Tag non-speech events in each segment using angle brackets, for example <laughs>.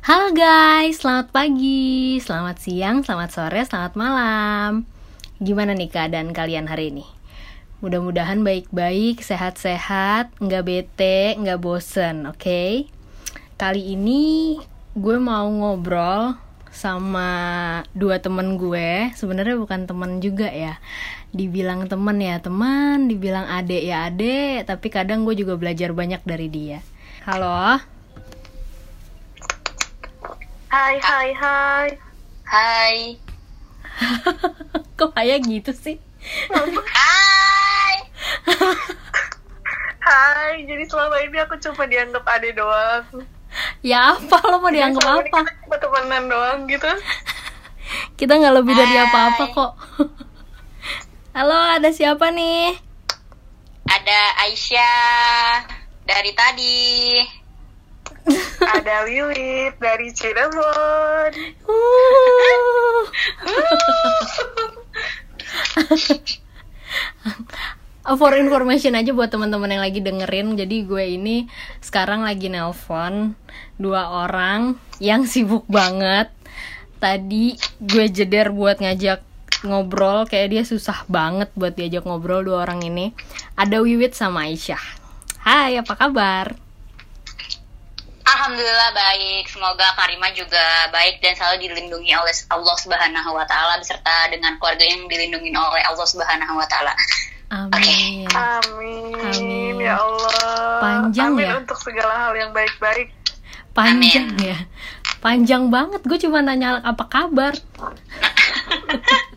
Halo guys, selamat pagi, selamat siang, selamat sore, selamat malam. Gimana nih keadaan kalian hari ini? Mudah-mudahan baik-baik, sehat-sehat, nggak bete, nggak bosen, oke? Kali ini gue mau ngobrol sama dua temen gue. Sebenarnya bukan temen juga ya. Dibilang temen ya teman, dibilang adek ya adek, tapi kadang gue juga belajar banyak dari dia. Halo. Hai, hai, hai. Hai. <laughs> Kok kayak gitu sih? Hai. <laughs> Hai, jadi selama ini aku cuma dianggap ade doang. Ya apa lo mau dianggap ini apa? Kita cuma temenan doang gitu. <laughs> Kita nggak lebih dari apa-apa kok. Halo, ada siapa nih? Ada Aisyah dari tadi. Ada Wiwit dari Cirebon. Uh. <laughs> For information aja buat teman-teman yang lagi dengerin, jadi gue ini sekarang lagi nelpon dua orang yang sibuk banget. Tadi gue jeder buat ngajak ngobrol, kayak dia susah banget buat diajak ngobrol dua orang ini. Ada Wiwit sama Aisyah. Hai, apa kabar? Alhamdulillah baik. Semoga Karima juga baik dan selalu dilindungi oleh Allah Subhanahu wa taala beserta dengan keluarga yang dilindungi oleh Allah Subhanahu wa taala. Amin. Amin. Amin. Ya Allah. Panjang Amin ya? untuk segala hal yang baik-baik. Panjang ya. Panjang banget. Gue cuma nanya apa kabar. <laughs>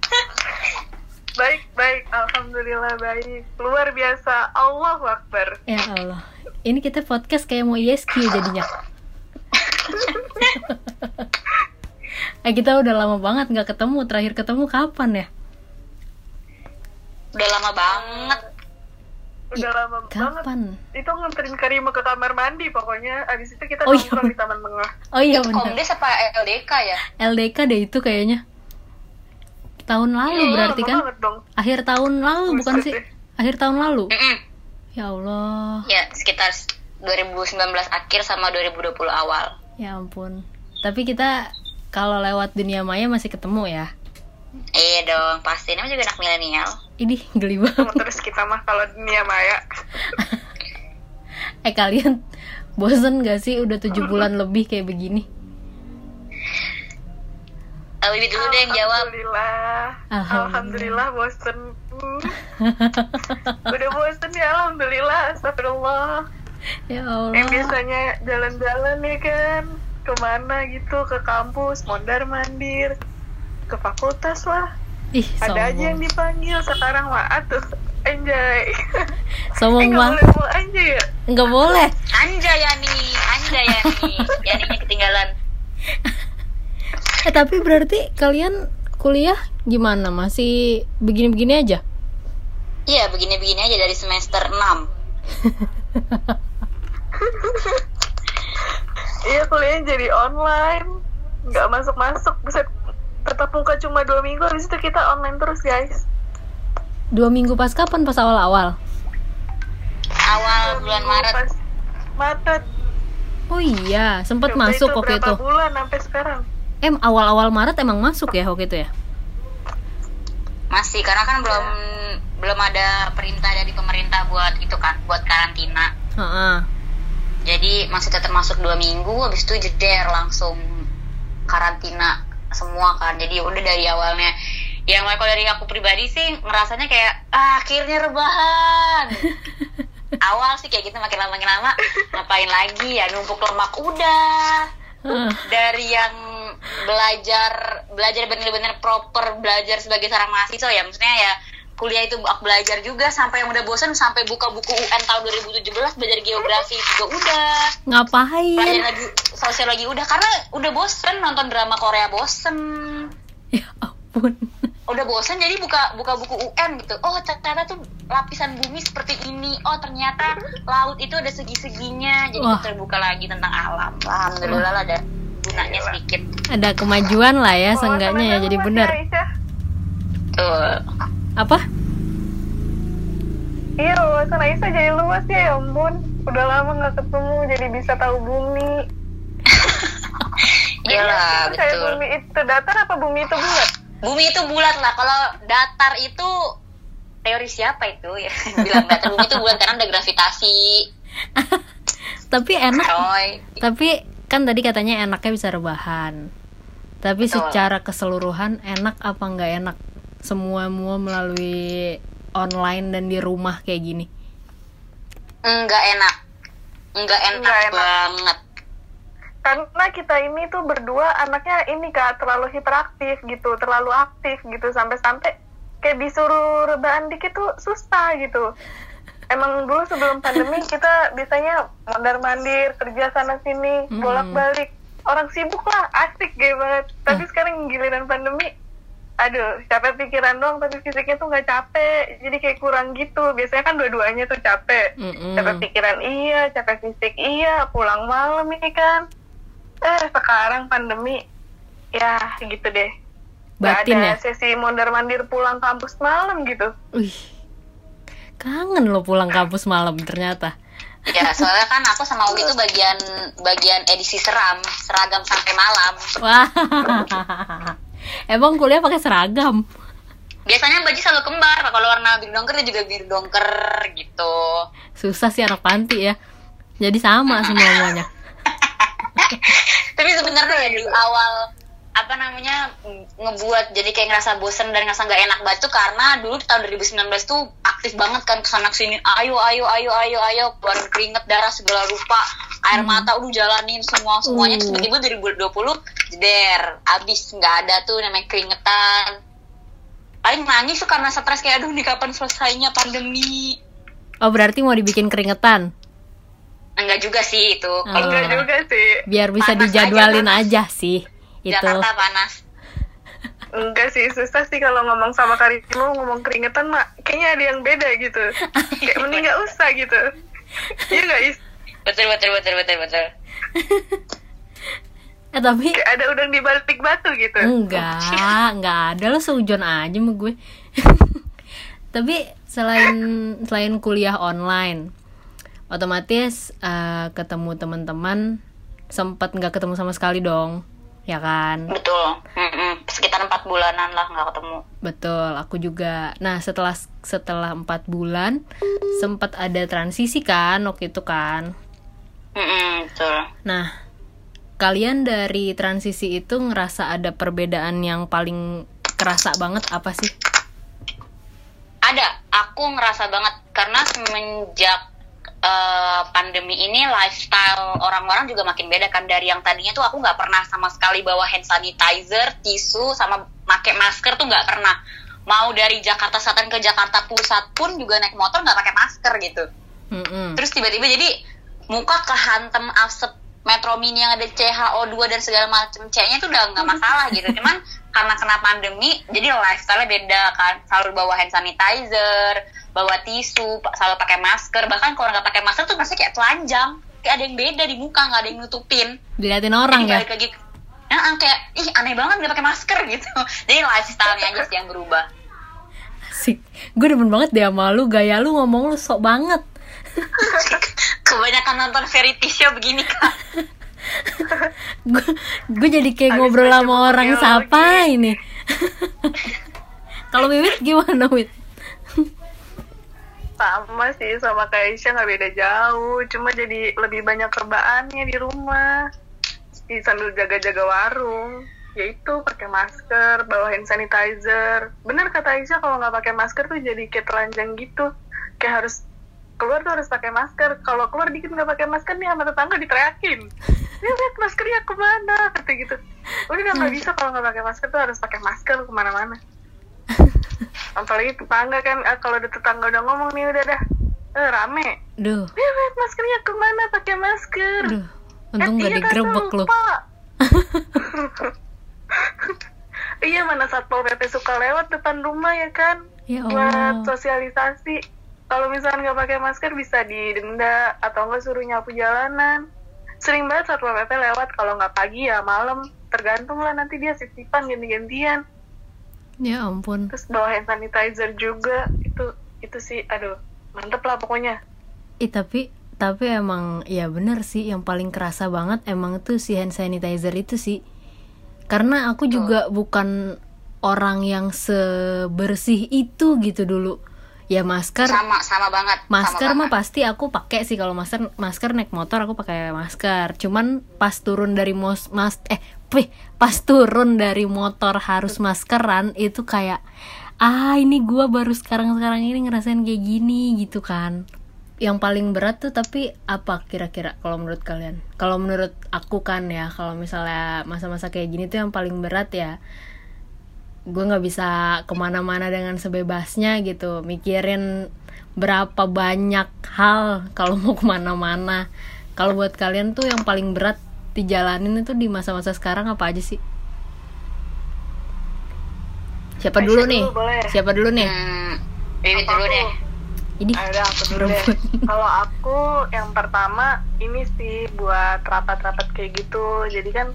Baik, baik. Alhamdulillah baik. Luar biasa. Allah Akbar. Ya Allah. Ini kita podcast kayak mau ISQ jadinya. <laughs> eh kita udah lama banget nggak ketemu. Terakhir ketemu kapan ya? Udah lama banget. Udah lama banget. Kapan? Itu nganterin Karima ke kamar mandi pokoknya. Abis itu kita Oh, iya. nongkrong di Taman Tengah. Oh iya Itu benar. Komdes apa LDK ya? LDK deh itu kayaknya. Tahun lalu Iya, berarti kan? Akhir tahun lalu bukan Buset sih? deh. Akhir tahun lalu. Mm-mm. Ya Allah. Ya, sekitar 2019 akhir sama 2020 awal. Ya ampun. Tapi kita kalau lewat dunia maya masih ketemu ya. Iya dong, pasti namanya juga anak milenial. Ini geli banget. Terus kita mah kalau dunia maya. <laughs> Eh kalian bosen gak sih udah tujuh <laughs> bulan lebih kayak begini? Eh, Wiwi dulu deh yang jawab. Alhamdulillah. Alhamdulillah. Alhamdulillah bosen. Udah bosen ya Alhamdulillah. Astagfirullah. ya Allah. Yang biasanya jalan-jalan ya kan. Ke mana gitu. Ke kampus. Mondar mandir. Ke fakultas lah. Ih, Ada aja yang sombong. dipanggil. Sekarang mah atuh. Enjoy. eh Sombong nggak banget. boleh mau aja ya. Nggak boleh. Anjay Yani, anjay Yani. Yaninya ketinggalan. <laughs> Eh tapi berarti kalian kuliah gimana? Masih begini-begini aja? Iya, begini-begini aja dari semester 6. <laughs> Iya kuliahnya jadi online. Nggak masuk-masuk. Buset. Tetap muka cuma dua minggu. Habis itu kita online terus guys. Dua minggu pas kapan? Pas awal-awal? Awal bulan Maret. pas Maret. Oh iya, sempat masuk itu waktu berapa itu. bulan sampai sekarang? Em awal-awal Maret emang masuk ya waktu itu ya? Masih karena kan belum belum ada perintah dari pemerintah buat itu kan, buat karantina. Heeh. Jadi masih tetap masuk dua minggu, habis itu jeder langsung karantina semua kan. Jadi udah dari awalnya yang kalau dari aku pribadi sih ngerasanya kayak ah, akhirnya rebahan. <laughs> Awal sih kayak gitu makin lama makin lama ngapain lagi ya numpuk lemak udah dari yang belajar belajar bener-bener proper belajar sebagai seorang mahasiswa ya. Maksudnya ya kuliah itu belajar juga sampai yang udah bosan sampai buka buku UN tahun 2017 belajar geografi juga udah. Belajar Ngapain? lagi sosiologi udah karena udah bosen nonton drama Korea bosen. Ya ampun. udah bosen jadi buka buka buku UN gitu. Oh ternyata tuh lapisan bumi seperti ini. Oh ternyata laut itu ada segi-seginya. Jadi Wah. terbuka lagi tentang alam. Alhamdulillah lah ada gunanya sedikit Ada kemajuan lah ya, Wawasan seenggaknya ya jadi bener. Aisyah. tuh Apa? Iya, wawasan Aisyah jadi luas ya, ya ampun. Udah lama nggak ketemu, jadi bisa tahu bumi. <laughs> Iyalah, Kayak betul. bumi itu datar apa bumi itu bulat? Bumi itu bulat lah. Kalau datar itu teori siapa itu ya? <laughs> Bilang datar bumi itu bulat karena ada gravitasi. <laughs> Tapi enak. Coy. Tapi kan tadi katanya enaknya bisa rebahan. Tapi Betul. secara keseluruhan enak apa nggak enak? Semua mua melalui online dan di rumah kayak gini. Enggak enak. Enggak enak, Enggak enak. banget. Karena kita ini tuh berdua anaknya ini kak terlalu hiperaktif gitu, terlalu aktif gitu sampai-sampai kayak disuruh rebahan dikit tuh susah gitu. Emang dulu sebelum pandemi <laughs> kita biasanya mondar mandir kerja sana sini bolak balik orang sibuk lah asik kayak banget. Tapi sekarang giliran pandemi, aduh capek pikiran doang tapi fisiknya tuh nggak capek jadi kayak kurang gitu. Biasanya kan dua-duanya tuh capek. Mm-mm. capek pikiran iya capek fisik iya pulang malam ini kan eh sekarang pandemi ya gitu deh Gak Batin ada ya. sesi mondar mandir pulang kampus malam gitu Wih. Kangen lo pulang kampus malam ternyata. Ya, soalnya kan aku sama Ugi itu bagian bagian edisi seram, seragam sampai malam. Wah. Emang kuliah pakai seragam? Biasanya baju selalu kembar, kalau warna biru dongker dia juga biru dongker gitu. Susah sih anak panti ya. Jadi sama semuanya. <laughs> Tapi sebenarnya ya di awal apa namanya ng- ngebuat jadi kayak ngerasa bosen dan ngerasa nggak enak banget tuh karena dulu di tahun 2019 tuh aktif banget kan ke sana ke sini ayo ayo ayo ayo ayo keluar keringet darah segala rupa air mata udah jalanin semua semuanya terus Uh. tiba-tiba 2020 jeder abis nggak ada tuh namanya keringetan paling nangis tuh karena stres kayak aduh nih kapan selesainya pandemi Oh berarti mau dibikin keringetan? enggak juga sih itu Oh. kalau enggak juga sih Biar bisa Panas aja, dijadwalin panas. aja, sih. Itu. Jakarta panas. Enggak sih susah sih kalau ngomong sama Karimo ngomong keringetan mak. Kayaknya ada yang beda gitu. Kayak mending nggak usah gitu. Iya nggak is? Betul betul betul betul betul. Eh tapi kayak ada udang di balik batu gitu. Enggak, enggak ada lo seujon aja sama gue. <laughs> tapi selain selain kuliah online, otomatis eh, ketemu teman-teman sempat nggak ketemu sama sekali dong, ya kan? Betul. Mm-mm. Sekitar empat bulanan lah nggak ketemu. Betul, aku juga. Nah, setelah setelah empat bulan sempat ada transisi kan waktu itu kan. Mm-mm, betul. Nah, kalian dari transisi itu ngerasa ada perbedaan yang paling kerasa banget apa sih? Ada. Aku ngerasa banget karena semenjak eh, pandemi ini lifestyle orang-orang juga makin beda kan dari yang tadinya tuh aku nggak pernah sama sekali bawa hand sanitizer, tisu, sama pakai masker tuh nggak pernah. Mau dari Jakarta Selatan ke Jakarta Pusat pun juga naik motor nggak pakai masker gitu. Mm-mm. terus tiba-tiba jadi muka kehantem asap metro mini yang ada CHO2 dan segala macam C-nya itu udah nggak masalah gitu. Cuman karena kena pandemi jadi lifestyle beda kan. Selalu bawa hand sanitizer bawa tisu selalu pakai masker. Bahkan kalau nggak pakai masker tuh pasti kayak telanjang. Kayak ada yang beda di muka nggak ada yang nutupin. Diliatin orang jadi ya? balik lagi Nah, kayak ih aneh banget nggak pakai masker <laughs> gitu. Jadi lifestyle-nya aja sih yang berubah. Sik. Gue demen banget deh sama lu, gaya lu ngomong lu sok banget. <laughs> kebanyakan nonton variety show begini kan Gue jadi kayak Habis ngobrol sama orang siapa ini. <laughs> Kalau Wiwit gimana Wit? sama sih sama kayak Isya nggak beda jauh. Cuma jadi lebih banyak kerbaannya di rumah. Di sambil jaga-jaga warung. Yaitu pakai masker bawa hand sanitizer. Bener kata Aisyah kalau nggak pakai masker tuh jadi kayak telanjang gitu. Kayak harus keluar tuh harus pakai masker. Kalau keluar dikit nggak pakai masker nih sama tetangga diteriakin. Ya lihat maskernya ke mana? Kata gitu. Udah nggak bisa kalau nggak pakai masker tuh harus pakai masker ke mana-mana. Apalagi tetangga kan ah, kalau ada tetangga udah ngomong nih udah dah eh, rame. Duh, ya lihat maskernya ke mana pakai masker? Duh. Untung Eh, gak iya, Tante, digrebek lu. lupa. <laughs> iya mana satpol pp suka lewat depan rumah ya kan? Ya buat Allah. sosialisasi kalau misalnya nggak pakai masker bisa didenda atau nggak suruh nyapu jalanan. Sering banget satpol pp lewat kalau nggak pagi ya malam. Tergantung lah nanti dia sisipan ganti-gantian. Ya ampun. terus bawa hand sanitizer juga. Itu itu sih aduh mantep lah pokoknya. Ih tapi tapi emang ya bener sih yang paling kerasa banget emang tuh si hand sanitizer itu sih. Karena aku juga bukan orang yang sebersih itu gitu dulu ya masker. Sama sama banget. Sama masker mah banget. pasti aku pakai sih kalau masker masker naik motor aku pakai masker. Cuman pas turun dari mos mas eh wih, pas turun dari motor harus maskeran itu kayak ah ini gua baru sekarang sekarang ini ngerasain kayak gini gitu kan. Yang paling berat tuh tapi apa kira-kira kalau menurut kalian? Kalau menurut aku kan ya kalau misalnya masa-masa kayak gini tuh yang paling berat ya gue nggak bisa ke mana-mana dengan sebebasnya gitu mikirin berapa banyak hal kalau mau ke mana-mana kalau buat kalian tuh yang paling berat dijalanin itu di masa-masa sekarang apa aja sih siapa Aisyah dulu dulu, nih boleh. siapa dulu nih hmm, Apa dulu aku? deh ini Ada aku dulu deh. berebut. <laughs> Kalau aku yang pertama ini sih buat rapat-rapat kayak gitu. Jadi kan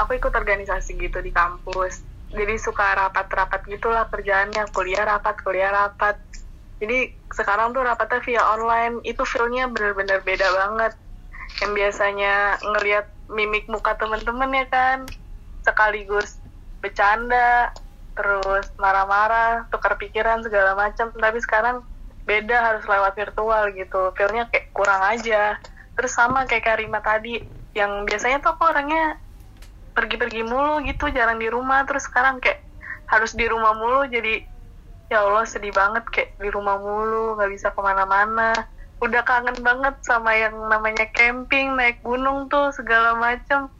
aku ikut organisasi gitu di kampus. Jadi suka rapat-rapat gitulah kerjaannya kuliah rapat, kuliah rapat. Jadi sekarang tuh rapatnya via online. Itu feel-nya bener-bener beda banget. Yang biasanya ngelihat mimik muka temen-temen ya kan, sekaligus bercanda, terus marah-marah, tukar pikiran segala macam. Tapi sekarang beda harus lewat virtual gitu feelnya kayak kurang aja terus sama kayak Karima tadi yang biasanya tuh aku orangnya pergi-pergi mulu gitu jarang di rumah. Terus sekarang kayak harus di rumah mulu jadi ya Allah sedih banget kayak di rumah mulu nggak bisa ke mana-mana. Udah kangen banget sama yang namanya camping naik gunung tuh segala macem.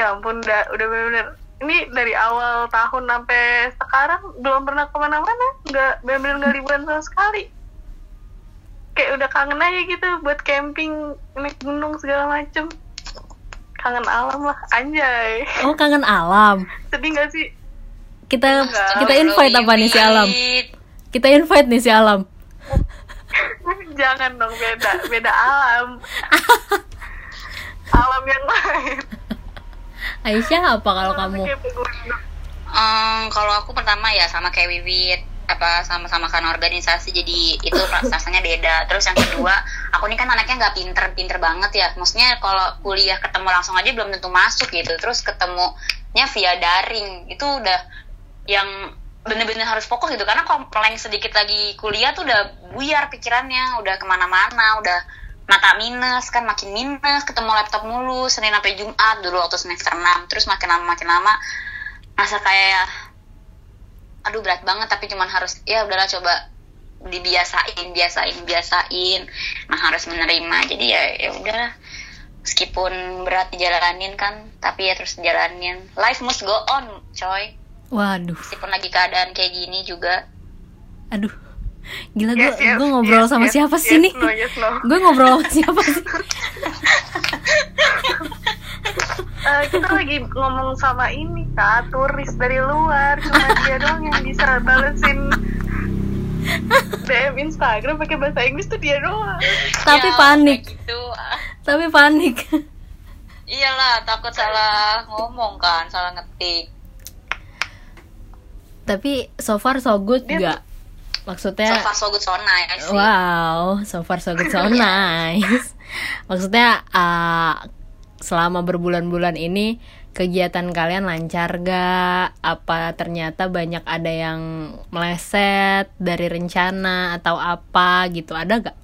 Ya ampun udah udah bener-bener. Ini dari awal tahun sampai sekarang belum pernah ke mana-mana nggak bener-bener nggak liburan sama sekali. Kayak udah kangen aja gitu buat camping naik gunung segala macem kangen alam lah anjay. Oh kangen alam. Sedih gak sih? Kita Enggak. kita invite apa nih si alam? Kita invite nih si alam. <laughs> Jangan dong beda beda alam. <laughs> Alam yang lain. Aisyah apa kalau kamu. Em, kalau aku pertama ya sama kayak Wiwit apa sama-sama kan organisasi jadi itu rasanya beda. Terus yang kedua aku ini kan anaknya nggak pinter-pinter banget ya. Maksudnya kalau kuliah ketemu langsung aja belum tentu masuk gitu. Terus ketemunya via daring. Itu udah yang bener-bener harus fokus gitu. Karena kalau paling sedikit lagi kuliah tuh udah buyar pikirannya. Udah ke mana-mana udah mata minus kan makin minus. Ketemu laptop mulu Senin sampai Jumat. Dulu waktu semester 6 terus makin lama makin lama masa kayak aduh berat banget tapi cuman harus ya udahlah coba dibiasain biasain biasain. Nah harus menerima. Jadi ya ya udahlah. Meskipun berat dijalanin kan tapi ya terus jalanin. Life must go on coy. Waduh. Meskipun lagi keadaan kayak gini juga. Aduh. Gila gue Yes, yes, gue ngobrol yes, sama yes, siapa yes, sih nih? no, yes, no. gue ngobrol sama siapa sih <laughs> Eh, kita lagi ngomong sama ini kak turis dari luar. Cuma dia doang yang bisa balesin DM Instagram pakai bahasa Inggris tuh dia doang. Tapi Ya, panik. gitu. Tapi panik. Iyalah takut salah ngomong kan salah ngetik. Tapi so far so good Dia gak maksudnya so far so good so nice sih. Wow, so far so good so <laughs> nice. Maksudnya uh, selama berbulan-bulan ini kegiatan kalian lancar gak? Apa ternyata banyak ada yang meleset dari rencana atau apa gitu? Ada gak?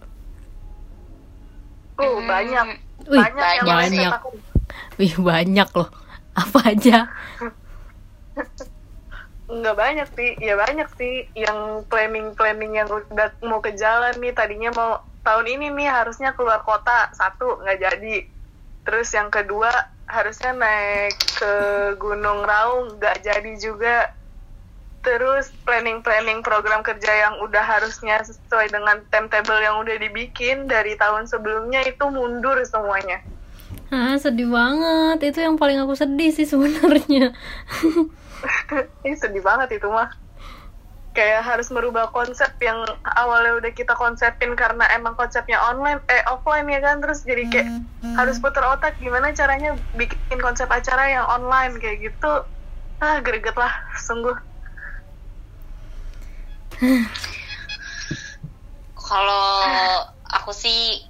uh Hmm, banyak Wih, banyak yang banyak. meleset aku. Wih banyak loh. Apa aja? nggak banyak sih ya banyak sih yang planning planning yang udah mau ke jalan nih tadinya mau tahun ini nih harusnya keluar kota satu nggak jadi terus yang kedua harusnya naik ke Gunung Raung nggak jadi juga terus planning planning program kerja yang udah harusnya sesuai dengan timetable yang udah dibikin dari tahun sebelumnya itu mundur semuanya Ah, sedih banget. Itu yang paling aku sedih sih sebenarnya. <laughs> ini sedih banget itu mah kayak harus merubah konsep yang awalnya udah kita konsepin karena emang konsepnya online eh offline ya kan? Terus jadi kayak harus putar otak gimana caranya bikin konsep acara yang online kayak gitu. Ah greget lah sungguh. Kalau aku sih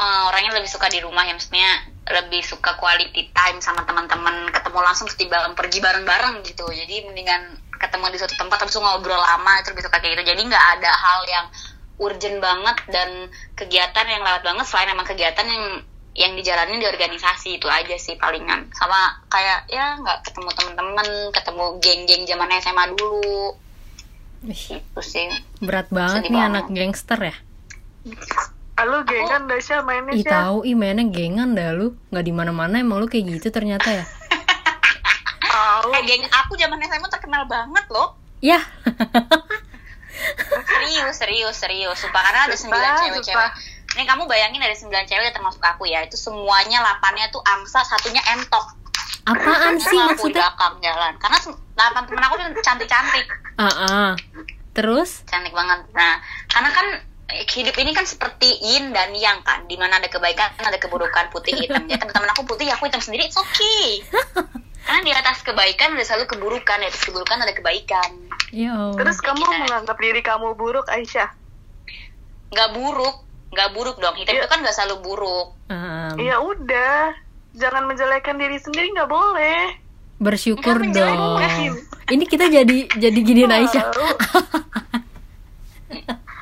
eh, orangnya lebih suka di rumah ya maksudnya lebih suka quality time sama teman-teman ketemu langsung ketimbang pergi bareng-bareng gitu. Jadi mendingan ketemu di suatu tempat habis itu ngobrol lama itu bisa kayak gitu jadi nggak ada hal yang urgent banget dan kegiatan yang lewat banget selain emang kegiatan yang yang dijalanin di organisasi itu aja sih palingan sama kayak ya nggak ketemu temen-temen ketemu geng-geng zaman SMA dulu Ih, itu sih berat banget Sedih nih banget. anak gangster ya. Lu gengan Dasya mainnya Ih sih. tahu, ih mainnya gengan dah lu. Nggak di mana-mana emang lu kayak gitu ternyata ya. Tahu. eh geng aku zaman SMA terkenal banget loh. Ya. <laughs> serius serius serius. Sumpah karena ada sembilan cewek-cewek. ini kamu bayangin dari sembilan cewek termasuk aku ya. Itu semuanya lapannya tuh angsa satunya entok. Apaan sih aku di maksudnya? belakang jalan. Karena delapan temen aku tuh cantik cantik Ah, ah. Terus? cantik banget. Nah karena kan hidup ini kan seperti yin dan yang kan. Di mana ada kebaikan ada keburukan putih hitam. Ya teman-teman aku putih aku hitam sendiri it's okay <laughs> karena di atas kebaikan ada selalu keburukan di atas keburukan ada kebaikan Ya Allah. Terus kamu Kita- menganggap diri kamu buruk, Aisyah? nggak buruk nggak buruk dong hidup Iya. itu kan nggak selalu buruk Um, Ya udah, jangan menjelekkan diri sendiri nggak boleh. bersyukur Enggak dong. Ini kita jadi jadi gini Aisyah.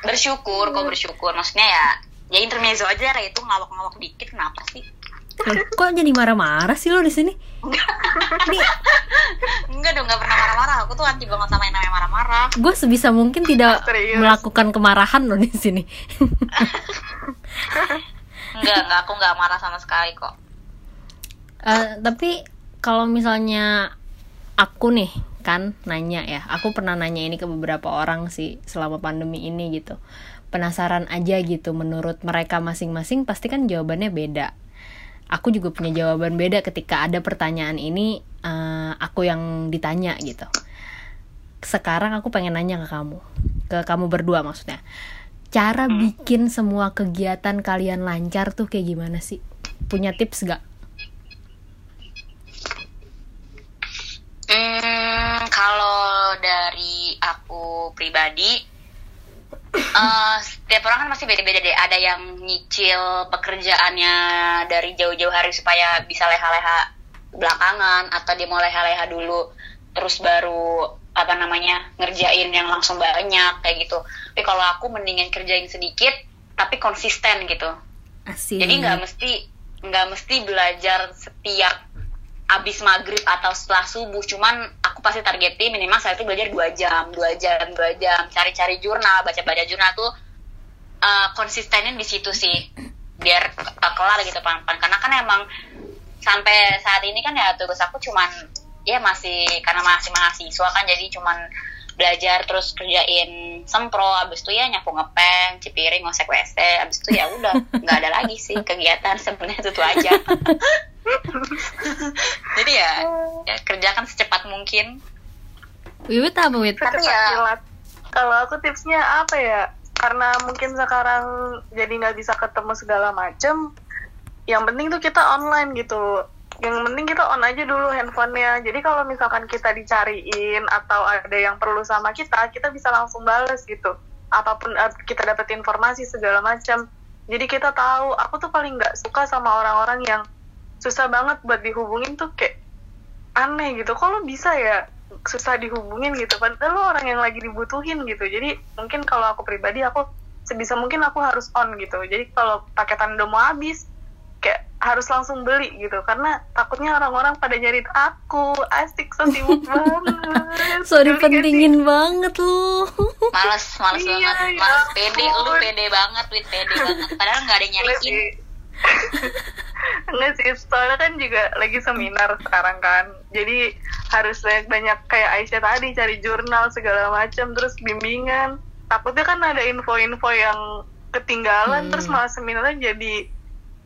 Bersyukur kok bersyukur maksudnya ya ya intermezzo aja kayak itu ngawak-ngawak dikit kenapa sih Loh, Kok jadi marah-marah sih lo di sini? Nih, enggak dong nggak pernah marah-marah aku tuh anti banget sama yang namanya marah-marah gue sebisa mungkin tidak Serius. melakukan kemarahan lo di sini. enggak enggak aku nggak marah sama sekali kok Eh, tapi kalau misalnya aku nih kan nanya ya, aku pernah nanya ini ke beberapa orang sih selama pandemi ini gitu. Penasaran aja gitu menurut mereka masing-masing pasti kan jawabannya beda. Aku juga punya jawaban beda ketika ada pertanyaan ini eh, aku yang ditanya gitu. Sekarang aku pengen nanya ke kamu, ke kamu berdua maksudnya. Cara bikin semua kegiatan kalian lancar tuh kayak gimana sih? Punya tips gak? Hmm, kalau dari aku pribadi, eh, setiap orang kan masih beda-beda deh. Ada yang nyicil pekerjaannya dari jauh-jauh hari supaya bisa leha-leha belakangan, atau dia mau leha-leha dulu, terus baru apa namanya ngerjain yang langsung banyak kayak gitu. Tapi kalau aku mendingan kerjain sedikit, tapi konsisten gitu. Asik. Jadi nggak mesti nggak mesti belajar setiap abis maghrib atau setelah subuh. Cuman aku pasti targetin minimal saya itu belajar dua jam, dua jam, dua jam. Cari-cari jurnal, baca-baca jurnal tuh uh, konsistenin di situ sih, biar uh, kelar gitu pelan-pelan. Karena kan emang sampai saat ini kan ya tugas aku cuman ya masih karena masih mahasiswa kan jadi cuman belajar terus kerjain sempro abis itu ya nyapu ngepeng cipiring ngosek wc abis itu ya udah <laughs> nggak ada lagi sih kegiatan sebenarnya itu aja <laughs> jadi ya, ya kerjakan secepat mungkin Wiwit apa Wit? Tapi ya- kilat. Kalau aku tipsnya apa ya? Karena mungkin sekarang jadi nggak bisa ketemu segala macem. Yang penting tuh kita online gitu. Yang penting kita on aja dulu handphonenya. Jadi kalau misalkan kita dicariin atau ada yang perlu sama kita, kita bisa langsung bales gitu. Apa pun eh, kita dapat informasi segala macam. Jadi kita tahu. Aku tuh paling nggak suka sama orang-orang yang susah banget buat dihubungin tuh kayak aneh gitu. Lo bisa ya susah dihubungin gitu padahal lo orang yang lagi dibutuhin gitu jadi mungkin kalau aku pribadi aku sebisa mungkin aku harus on gitu jadi kalau paketan udah mau habis kayak harus langsung beli gitu karena takutnya orang-orang pada nyari aku asik so sibuk <laughs> banget So dipentingin banget lu. males males Iya, banget ya males pede lu pede banget wit pede banget padahal nggak ada yang nyariin <laughs> sih. Enggak sih, soalnya kan juga lagi seminar sekarang kan. Jadi harus banyak-banyak kayak Aisyah tadi cari jurnal segala macam terus bimbingan. Takutnya kan ada info-info yang ketinggalan Hmm. terus malah seminarnya jadi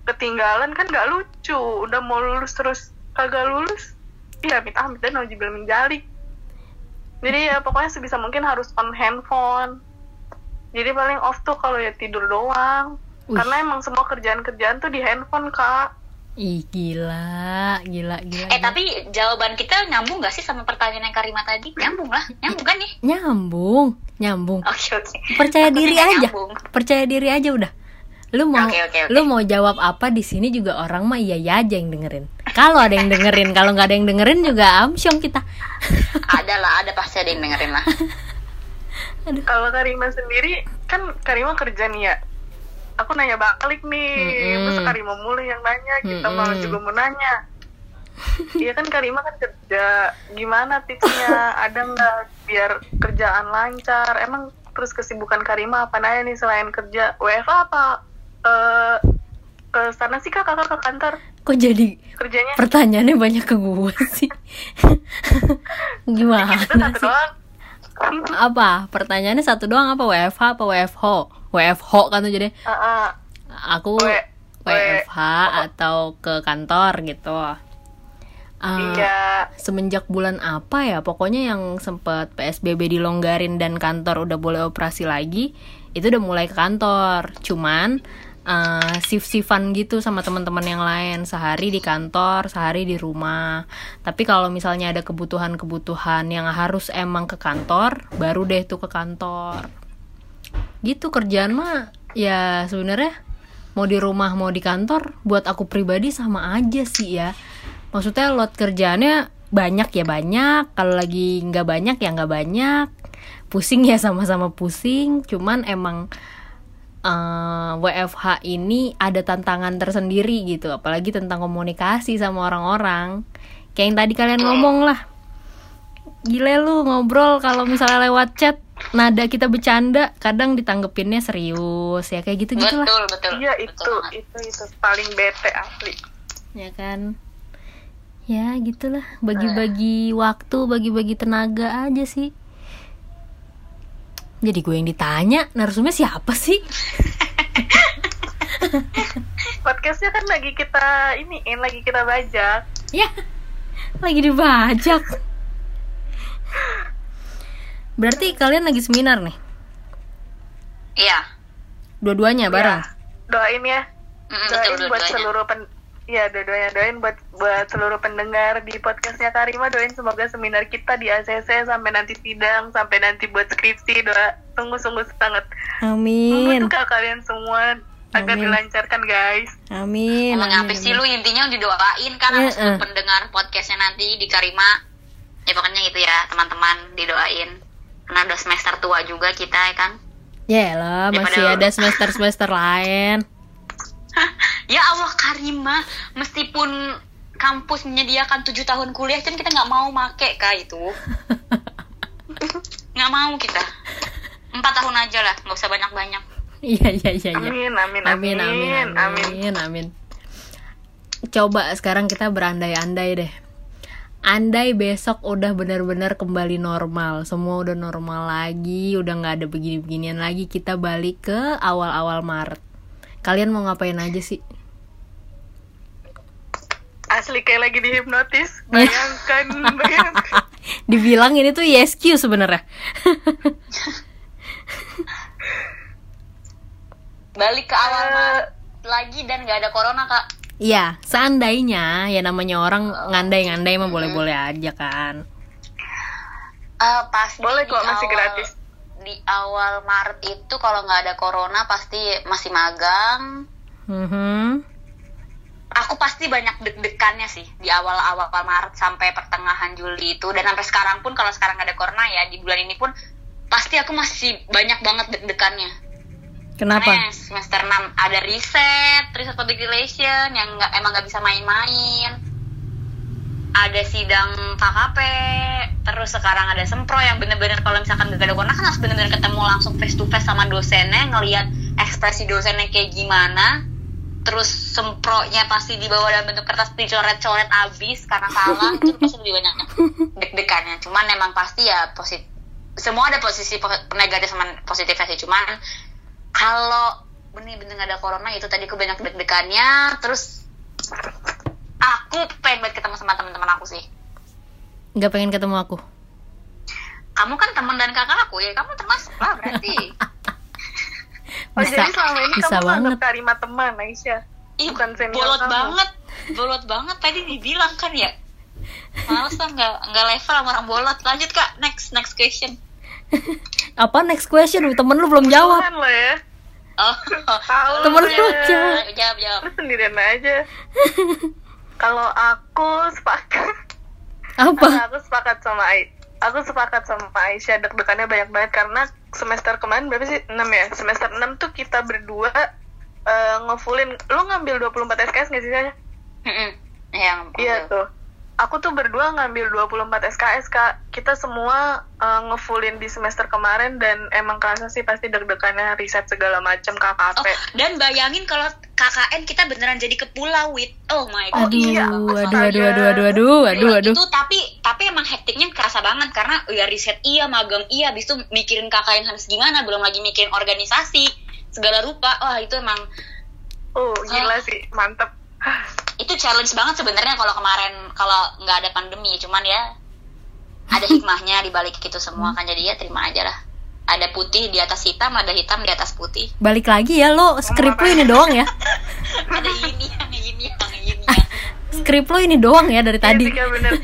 ketinggalan kan nggak lucu. Udah mau lulus terus kagak lulus. Iya, amit amit dan naujibil min jalik. Jadi ya pokoknya sebisa mungkin harus on handphone. Jadi paling off tuh kalau ya tidur doang. Wih. Karena emang semua kerjaan-kerjaan tuh di handphone, Kak. Ih gila, gila, gila. eh gila. tapi jawaban kita nyambung gak sih sama pertanyaan yang Karima tadi nyambung lah nyambung kan nih nyambung, nyambung. oke oke Percaya Takutnya diri aja. nyambung. Percaya diri aja udah. Lu mau Oke, oke, oke. lu mau jawab apa di sini juga orang mah iya iya aja yang dengerin. Kalau ada yang dengerin, kalau nggak ada yang dengerin juga amsyong kita. ada lah ada pasti ada yang dengerin lah <laughs> Kalau Karima sendiri kan Karima kerja nih ya. Aku nanya balik nih, Mm-mm. terus Karima mulai yang nanya, kita Mm-mm. malah juga mau nanya. <laughs> Iya kan Karima kan kerja, gimana tipsnya? Ada nggak biar kerjaan lancar? Emang terus kesibukan Karima apa nanya nih selain kerja WFA apa? Eh ke sana sih kak kakak ke kantor Kok jadi kerjanya? pertanyaannya banyak ke gue sih? <laughs> Gimana satu sih? doang. Apa? Pertanyaannya satu doang apa WFH apa WFH? WFH kan tuh jadi Heeh. aku W- WFH atau ke kantor gitu. Ah, Iya. semenjak bulan apa ya pokoknya yang sempet PSBB dilonggarin dan kantor udah boleh operasi lagi itu udah mulai ke kantor cuman uh, shift-shiftan gitu sama teman-teman yang lain. Sehari di kantor sehari di rumah. Tapi kalau misalnya ada kebutuhan-kebutuhan yang harus emang ke kantor baru deh tuh ke kantor. Gitu kerjaan mah ya sebenarnya mau di rumah mau di kantor buat aku pribadi sama aja sih ya. Maksudnya load kerjaannya banyak ya banyak kalau lagi nggak banyak ya nggak banyak. Pusing ya sama-sama pusing cuman emang eh, WFH ini ada tantangan tersendiri gitu apalagi tentang komunikasi sama orang-orang. Kayak yang tadi kalian ngomong lah. Gile lu ngobrol kalau misalnya lewat chat nada kita bercanda kadang ditanggepinnya serius. Ya kayak gitu gitu lah betul betul. Iya betul itu banget. itu itu paling bete asli. ya kan? Ya gitulah. Bagi-bagi waktu bagi-bagi tenaga aja sih jadi gue yang ditanya narsumnya siapa sih? <laughs> Podcastnya kan lagi kita ini, in lagi kita bajak. ya lagi dibajak. Berarti kalian lagi seminar nih? Iya. Dua-duanya bareng? Ya, doain ya, Mm, doain betul buat dua-duanya. seluruh pen, ya dua-duanya doain buat buat seluruh pendengar di podcastnya Karima. Doain semoga seminar kita di ACC sampai nanti sidang sampai nanti buat skripsi. Doa sungguh-sungguh sangat. Amin. Membutuhkan kalian semua. Agar Amin. dilancarkan guys. amin Emang amin, apa sih amin. lu? Intinya didoain kan sama seluruh eh. pendengar podcastnya nanti di Karima. Ya pokoknya gitu ya teman-teman didoain. Karena udah semester tua juga kita ya kan? Ya lah masih ada semester semester lain <laughs> ya Allah Karima meskipun kampus menyediakan tujuh tahun kuliah kan kita nggak mau make kak itu. <laughs> Nggak mau kita. Empat tahun aja lah nggak usah banyak banyak iya iya iya. Iya Amin amin amin amin amin. amin. amin amin. Coba sekarang kita berandai-andai deh. Andai besok udah benar-benar kembali normal semua udah normal lagi udah nggak ada begini-beginian lagi kita balik ke awal-awal Maret kalian mau ngapain aja sih Asli kayak lagi dihipnotis. <laughs> Bayangkan, bayangkan. <laughs> dibilang ini tuh YSQ sebenarnya <laughs> balik ke awal Eh, Maret lagi dan nggak ada corona kak Iya, seandainya ya namanya orang ngandai-ngandai mah boleh-boleh aja kan. Eh, pasti Boleh kok, masih awal- gratis. Di awal Maret itu kalau nggak ada corona pasti masih magang. Mhm. Aku pasti banyak deg-degannya sih di awal-awal Maret sampai pertengahan Juli itu dan sampai sekarang pun kalau sekarang nggak ada corona ya di bulan ini pun pasti aku masih banyak banget deg-degannya. Kenapa? Karena semester 6 ada riset, riset public relation yang nggak emang nggak bisa main-main. Ada sidang KKP, terus sekarang ada sempro yang bener-bener kalau misalkan gak ada corona kan harus bener-bener ketemu langsung face to face sama dosennya, ngelihat ekspresi dosennya kayak gimana. Terus sempronya pasti dibawa dalam bentuk kertas dicoret-coret abis karena salah <laughs> itu pasti lebih banyak deg-degannya. Cuman emang pasti ya positif semua ada posisi po- negatif sama positifnya sih cuman kalau bener-bener gak ada corona itu tadi aku banyak deg-degannya terus aku pengen banget ketemu sama teman-teman aku sih Nggak pengen ketemu aku. kamu kan teman dan kakak aku ya kamu termasuk lah berarti <laughs> Oh, Bisa, jadi selama ini bisa kamu banget. anggap Karima teman, Aisyah. Ih, Bukan senior bolot kamu. banget bolot banget tadi dibilang kan ya males lah nggak nggak level sama orang bolot lanjut kak next next question <laughs> Apa next question? Temen lu belum jawab. Lo ya. oh <laughs> Tahu Temen lu ya. jawab. jawab jawab sendirian aja. Kalau aku sepakat, Apa? <laughs> aku sepakat sama Ai. Aku sepakat sama Aisyah deg-degannya banyak banget karena semester kemarin berapa sih? 6 ya. Semester 6 tuh kita berdua eh, ngefullin. Lu ngambil 24 SKS nggak sih? Saya? Mm-mm. yang Iya tuh. Aku tuh berdua ngambil 24 SKS kak. Kita semua eh, ngefullin di semester kemarin dan emang kerasa sih pasti deg-degannya riset segala macam KKP. Oh, dan bayangin kalau KKN kita beneran jadi ke pulau wit. Oh my god. Oh, iya. Aduh, aduh, aduh, aduh, aduh, aduh, aduh, aduh. Itu tapi tapi emang hektiknya kerasa banget karena ya riset iya, magang iya, habis itu mikirin KKN harus gimana, belum lagi mikirin organisasi segala rupa. Wah, itu emang Oh gila sih, mantep. Itu challenge banget sebenarnya kalau kemarin kalau nggak ada pandemi cuman ya ada hikmahnya di balik itu semua kan jadi ya terima aja lah ada putih di atas hitam ada hitam di atas putih Balik lagi ya lo, skrip lo ini doang ya. <laughs> ada ini yang ini yang ini yang Skrip lo ini doang ya dari tadi. Iya bener. <laughs>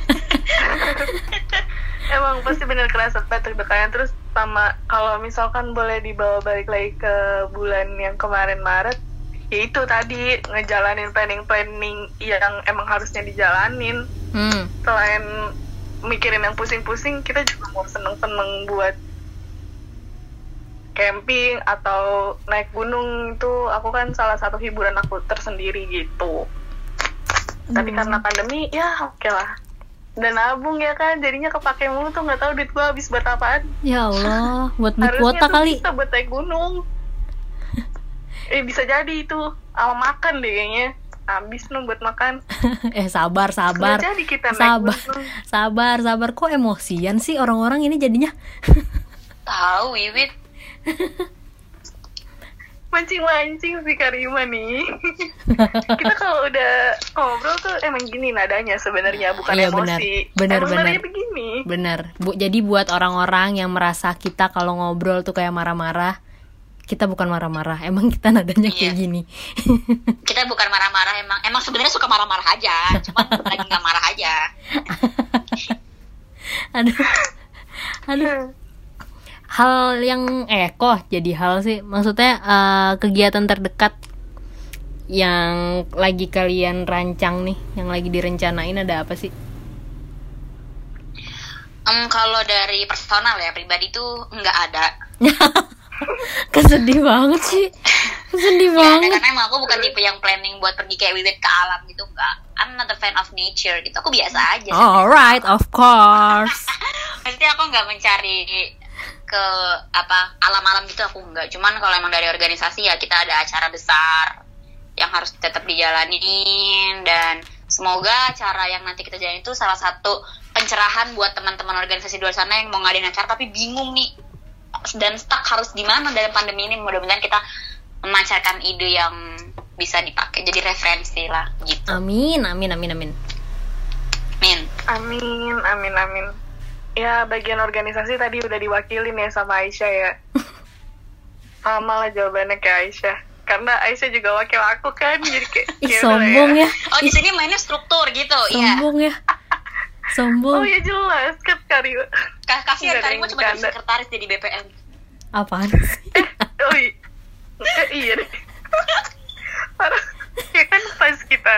Emang pasti bener kerasa banget deg-degannya terus sama kalau misalkan boleh dibawa balik lagi ke bulan yang kemarin Maret ya itu tadi ngejalanin planning-planning yang emang harusnya dijalanin. Hmm. selain mikirin yang pusing-pusing kita juga mau seneng-seneng buat camping atau naik gunung. Itu aku kan salah satu hiburan aku tersendiri gitu. Tapi karena pandemi ya oke lah. Dan nabung ya kan jadinya kepake mulu tuh. Nggak tahu duit gua habis buat apaan. Ya Allah, buat beli kuota kali. bisa buat naik gunung eh bisa jadi itu sama makan deh kayaknya habis nu buat makan <laughs> eh sabar, sabar. Jadi kita naik Sabar, gunung. sabar, sabar. Kok emosian sih orang-orang ini jadinya? <laughs> tahu wiwit <laughs> mancing-mancing si Karima nih. kita kalau udah ngobrol tuh emang gini nadanya sebenarnya bukan Iya, benar. emosi. Benar, emang benar. nadanya begini. Bener. Bu, jadi buat orang-orang yang merasa kita kalau ngobrol tuh kayak marah-marah, kita bukan marah-marah. Emang kita nadanya kayak Iya. gini. <laughs> kita bukan marah-marah emang emang sebenarnya suka marah-marah aja cuman <laughs> lagi nggak marah aja <laughs> aduh, aduh. Hal yang eh kok jadi hal sih. Maksudnya eh, kegiatan terdekat yang lagi kalian rancang nih, yang lagi direncanain ada apa sih? Em, kalau dari personal ya pribadi tuh nggak ada <laughs> Kesedih banget sih. Kesedih ada banget. karena emang aku bukan tipe yang planning buat pergi kayak wiwit ke alam gitu enggak I'm not a fan of nature gitu aku biasa aja Alright, of course. <laughs> maksudnya aku nggak mencari ke apa alam-alam gitu aku nggak cuman kalau emang dari organisasi ya kita ada acara besar yang harus tetap dijalanin dan semoga acara yang nanti kita jalanin itu salah satu pencerahan buat teman-teman organisasi di luar sana yang mau ngadain acara tapi bingung nih dan stuck harus di mana dalam pandemi ini mudah-mudahan kita memancarkan ide yang bisa dipakai jadi referensi lah gitu Amin, amin, amin, amin. min Amin, amin, amin. Ya bagian organisasi tadi udah diwakilin ya sama Aisyah ya. <laughs> Sama lah jawabannya kayak Aisyah. Karena Aisyah juga wakil aku kan, jadi kayak Ih, ya lah sombong ya. oh di sini mainnya struktur gitu iya Sombong ya. Sombong. Oh ya jelas kan Karima. Ka- kasihan yang cuma jadi sekretaris jadi BPM Apaan sih? Oh iya, Eh, iya deh. Parah. ya kan pas kita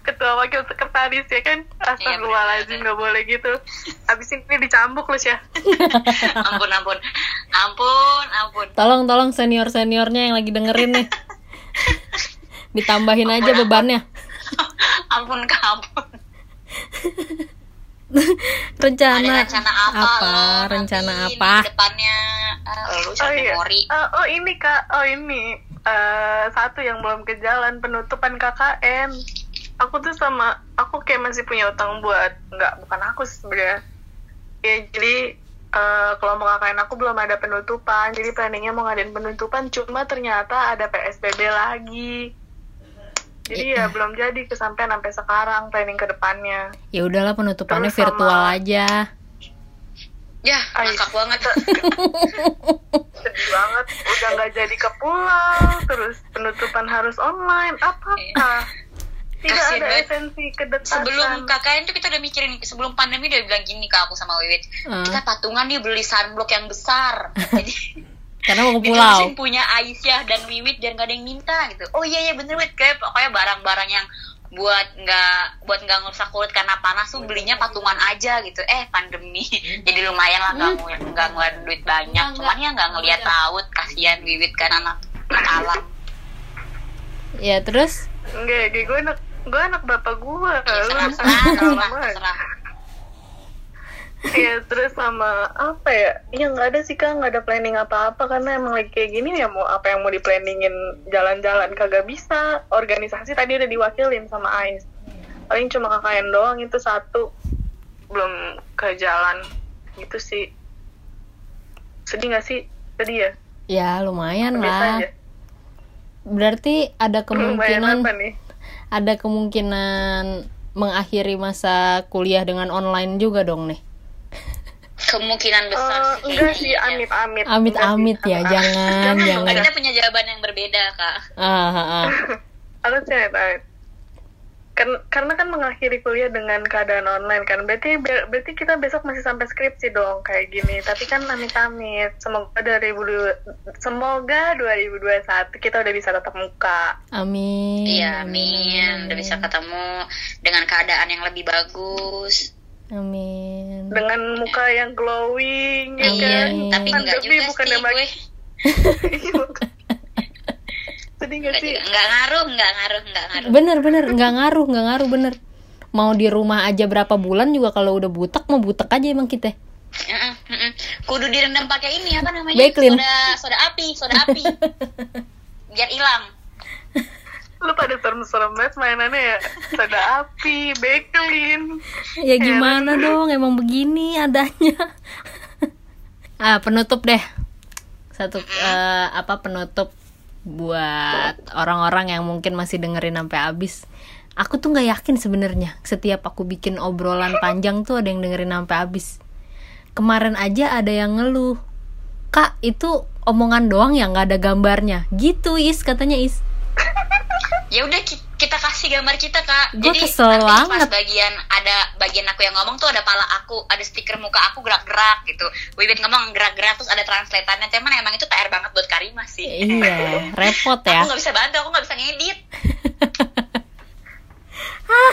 ketua wakil sekretaris ya kan astagfirullahaladzim nggak boleh gitu habis ini dicambuk lu ya <laughs> ampun ampun ampun ampun Tolong, tolong senior-seniornya yang lagi dengerin nih. Ditambahin aja bebannya. <laughs> ampun ampun <laughs> Rencana. ada rencana apa, Apa? lo nanti Rencana di apa? depannya lu oh iya. memori. Eh, oh ini kak. Oh ini. Eh, satu yang belum ke jalan penutupan KKN aku tuh sama aku kayak masih punya utang buat nggak bukan aku sih sebenarnya. Ya jadi eh, kelompok KKN aku belum ada penutupan. Jadi planningnya mau ngadain penutupan cuma ternyata ada PSBB lagi jadi ya belum jadi kesampaian sampai sekarang planning ke depannya. Ya udahlah penutupannya Terus sama- virtual aja. ya Ay, ngakak banget. <laughs> Sedih banget. Udah nggak jadi ke pulau terus penutupan harus online. Apakah tidak Kasian ada banget. esensi kedekatan. Sebelum KKN tuh kita udah mikirin sebelum pandemi udah bilang gini ke aku sama Wiwit. Ah. kita patungan nih beli sunblock yang besar. <laughs> Jadi Karena mau ke pulau. diterusin punya Aisyah dan Wiwit dan gak ada yang minta gitu. Oh iya iya bener Wit. Kayak pokoknya barang-barang yang buat nggak buat nggak ngerusak kulit karena panas tuh belinya patungan aja gitu. Eh pandemi. <laughs> Jadi lumayan lah nggak nggak ngeliat duit banyak. Cuman ya nggak ngeliat laut kasihan bibit kan anak anak alam. Ya terus? Enggak, gue anak gue anak bapak gue. ya, Lu serah serah terserah mama. terserah Iya, terus sama apa ya? Ya nggak ada sih kak, nggak ada planning apa-apa karena emang lagi kayak gini ya mau apa yang mau diplanningin jalan-jalan kagak bisa. Organisasi tadi udah diwakilin sama Ais. Paling cuma KKN doang itu satu belum ke jalan gitu sih. Sedih nggak sih? Sedih ya? ya lumayan Biasa lah aja. berarti ada <laughs> kemungkinan apa nih? ada kemungkinan mengakhiri masa kuliah dengan online juga dong nih kemungkinan besar Eh, sih enggak sih, iya. amit-amit. Amit-amit Enggak ya, jangan, Jangan jangan. Kita punya jawaban yang berbeda kak ah, ah, ah. <laughs> Aku sih amit-amit. Kan, karena kan mengakhiri kuliah dengan keadaan online kan berarti berarti kita besok masih sampai skripsi dong kayak gini tapi kan amit-amit semoga 2002 semoga 2021 kita udah bisa tatap muka amin iya amin udah bisa ketemu dengan keadaan yang lebih bagus amin dengan muka yang glowing ya kan? Amin. tapi enggak Pandemi juga bukan sih yang gue. <laughs> Bagi- sedih gak Enggak sih? juga. Enggak ngaruh enggak ngaruh enggak ngaruh. Bener bener. Nggak ngaruh nggak ngaruh bener. Mau di rumah aja berapa bulan juga kalau udah butek mau butek aja emang kita. Heeh, heeh. kudu direndam pakai ini apa namanya? Backlin. soda soda api soda api. <laughs> Biar hilang lu pada serem-serem banget mainannya ya. Soda api bekelin. Ya gimana dong? Emang begini adanya. Ah penutup deh. Satu eh, apa penutup buat orang-orang yang mungkin masih dengerin sampai habis. Aku tuh nggak yakin sebenarnya. Setiap aku bikin obrolan panjang tuh ada yang dengerin sampai habis. Kemarin aja ada yang ngeluh. Kak itu omongan doang ya? Nggak ada gambarnya. Gitu is. Katanya is ya udah ki- kita kasih gambar kita kak. Gua jadi kesel nanti banget. pas bagian ada bagian aku yang ngomong tuh ada pala aku ada stiker muka aku gerak-gerak gitu. Wibit ngomong gerak-gerak terus ada translatannya. Cuman emang itu PR banget buat Karima sih. Iya <laughs> repot ya. Aku nggak bisa bantu aku nggak bisa ngedit.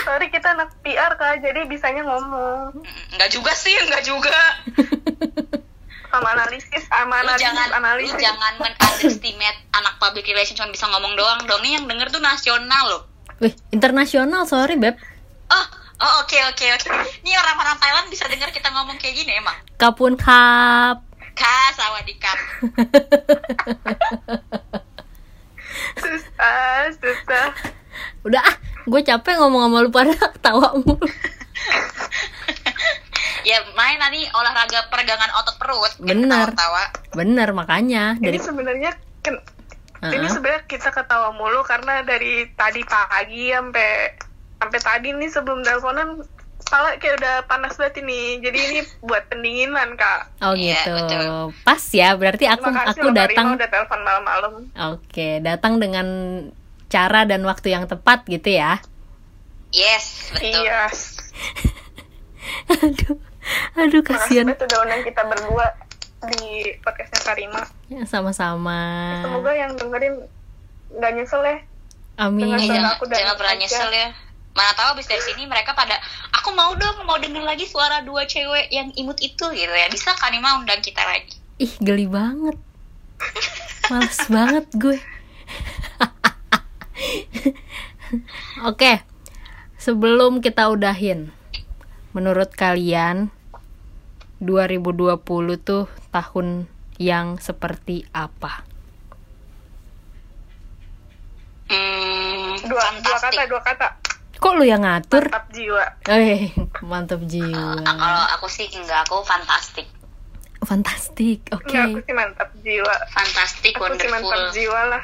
Sorry kita anak PR kak. Jadi bisanya ngomong. Nggak juga sih nggak juga <laughs> sama analisis sama lu analisis jangan lu analisis. jangan <laughs> men-underestimate anak public relation cuma bisa ngomong doang dong. Nih yang denger tuh nasional loh. Wih, internasional sorry beb. Oh oh oke oke oke. Ini orang-orang Thailand bisa denger kita ngomong kayak gini emang? Kapun kap. Kak sawadikap <laughs> susah susah. Udah ah gue capek ngomong sama lu pada ketawa mulu <laughs> <laughs> ya main nanti olahraga peregangan otot perut Bener. ketawa-tawa. bener makanya ini dari sebenarnya ken ini Heeh. sebenarnya kita ketawa mulu karena dari tadi pagi sampai sampai tadi nih sebelum teleponan kepala kayak udah panas banget ini jadi ini <laughs> buat pendinginan kak oh Iya, gitu betul. pas ya berarti aku terima kasih aku datang udah telepon malam-malam oke datang dengan cara dan waktu yang tepat gitu ya yes betul iya <laughs> aduh. Aduh kasihan. banget udah undang kita berdua di podcastnya Karima. Ya, sama-sama. Semoga yang dengerin nggak nyesel ya. Amin. Dengan suara jangan, aku dan jangan pernah nyesel ya. Mana tahu abis dari sini mereka pada aku mau dong mau denger lagi suara dua cewek yang imut itu gitu ya. Bisa kan Ima undang kita lagi. Ih geli banget. Males banget gue. <laughs> Oke sebelum kita udahin menurut kalian 2020 tuh tahun yang seperti apa? Hmm, dua dua kata dua kata. Kok lu yang ngatur? Mantap jiwa. Eh <laughs> mantap jiwa. Ah, kalau aku sih enggak aku fantastik. Fantastik oke. Enggak, aku sih mantap jiwa. Fantastik aku sih mantap wonderful. jiwa lah.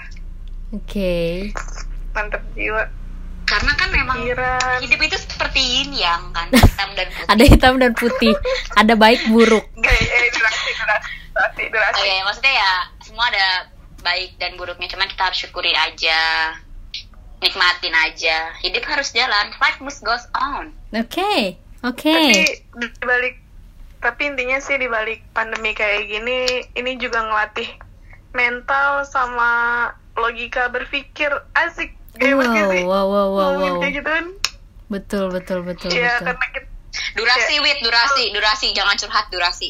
Oke. Mantap jiwa karena kan memang hidup itu seperti yin yang kan <laughs> hitam dan putih ada hitam dan putih ada baik buruk Enggak, eh, durasi, durasi, durasi, durasi. Oke, maksudnya ya semua ada baik dan buruknya, cuman kita harus syukuri aja, nikmatin aja. Hidup harus jalan, life must goes on. oke oke Tapi di balik tapi intinya sih di balik pandemi kayak gini, ini juga ngelatih mental sama logika berpikir asik. Gak Wow, sih? wow, wow, wow, Ngomongin wow. kayak gitu kan. Betul, betul, betul, Iya, betul. karena kita, Durasi, Kayak- wit, durasi, durasi, jangan curhat durasi.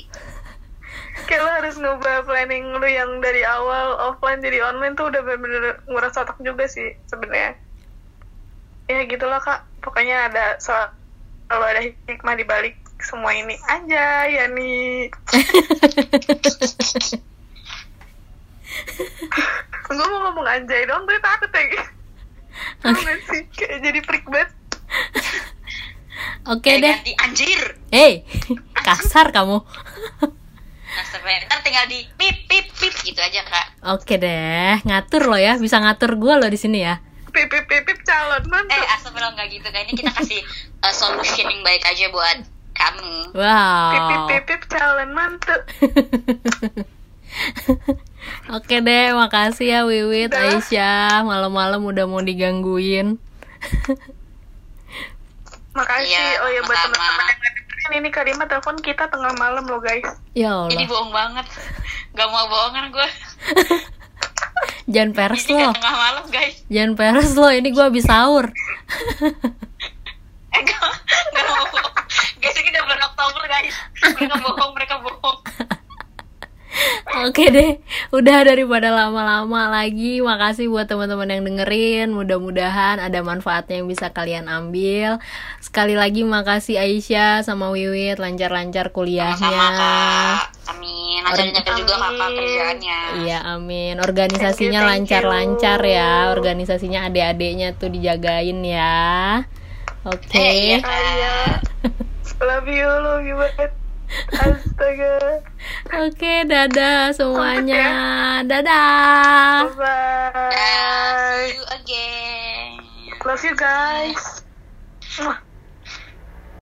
kayak lo harus ngubah planning lu yang dari awal offline jadi online tuh udah bener-bener nguras otak juga sih sebenarnya. Ya gitulah kak, pokoknya ada soal kalau ada hikmah di balik semua ini aja ya nih. <laughs> gue mau ngomong anjay dong, gue takut ya. Tau gak sih? Kayak jadi freak banget. Oke Eh, deh. ganti anjir. Hey, <laughs> kasar kamu. Nah, sebenarnya ntar tinggal di pip pip pip gitu aja kak. Oke deh, ngatur lo ya, bisa ngatur gue lo di sini ya. Pip pip pip pip calon Eh mantap. astagfirullah nggak gitu kayaknya kita kasih uh, solution yang baik aja buat kamu. Pip pip Wow. pip pip calon mantap. <laughs> <laughs> Oke deh, makasih ya Wiwit, Dah. Aisyah. Malam-malam udah mau digangguin. <laughs> Makasih. Iya, oh ya buat teman-teman yang dengerin ini Karima telepon kita tengah malam loh guys. Ya Ini Allah, bohong banget. Gak mau bohongan gue. <laughs> jangan peres Ini lo. tengah malam guys. Jangan peres lo, ini gue habis sahur. Eh gak, gak mau bohong. Guys ini udah bulan Oktober guys. Mereka bohong, mereka bohong. Oke deh, udah daripada lama-lama lagi. Makasih buat teman-teman yang dengerin. Mudah-mudahan ada manfaatnya yang bisa kalian ambil. Sekali lagi makasih Aisyah sama Wiwit lancar-lancar kuliahnya. Sama-sama kak. Amin. Lancar-lancar juga kakak kerjaannya. Iya, amin. Organisasinya lancar-lancar ya. Organisasinya adik-adiknya tuh dijagain ya. Oke. Eh, iya. Love you, love you banget. Astaga. Oke, dadah semuanya. ya. Dadah. Bye. Dah, see you again. Love you guys.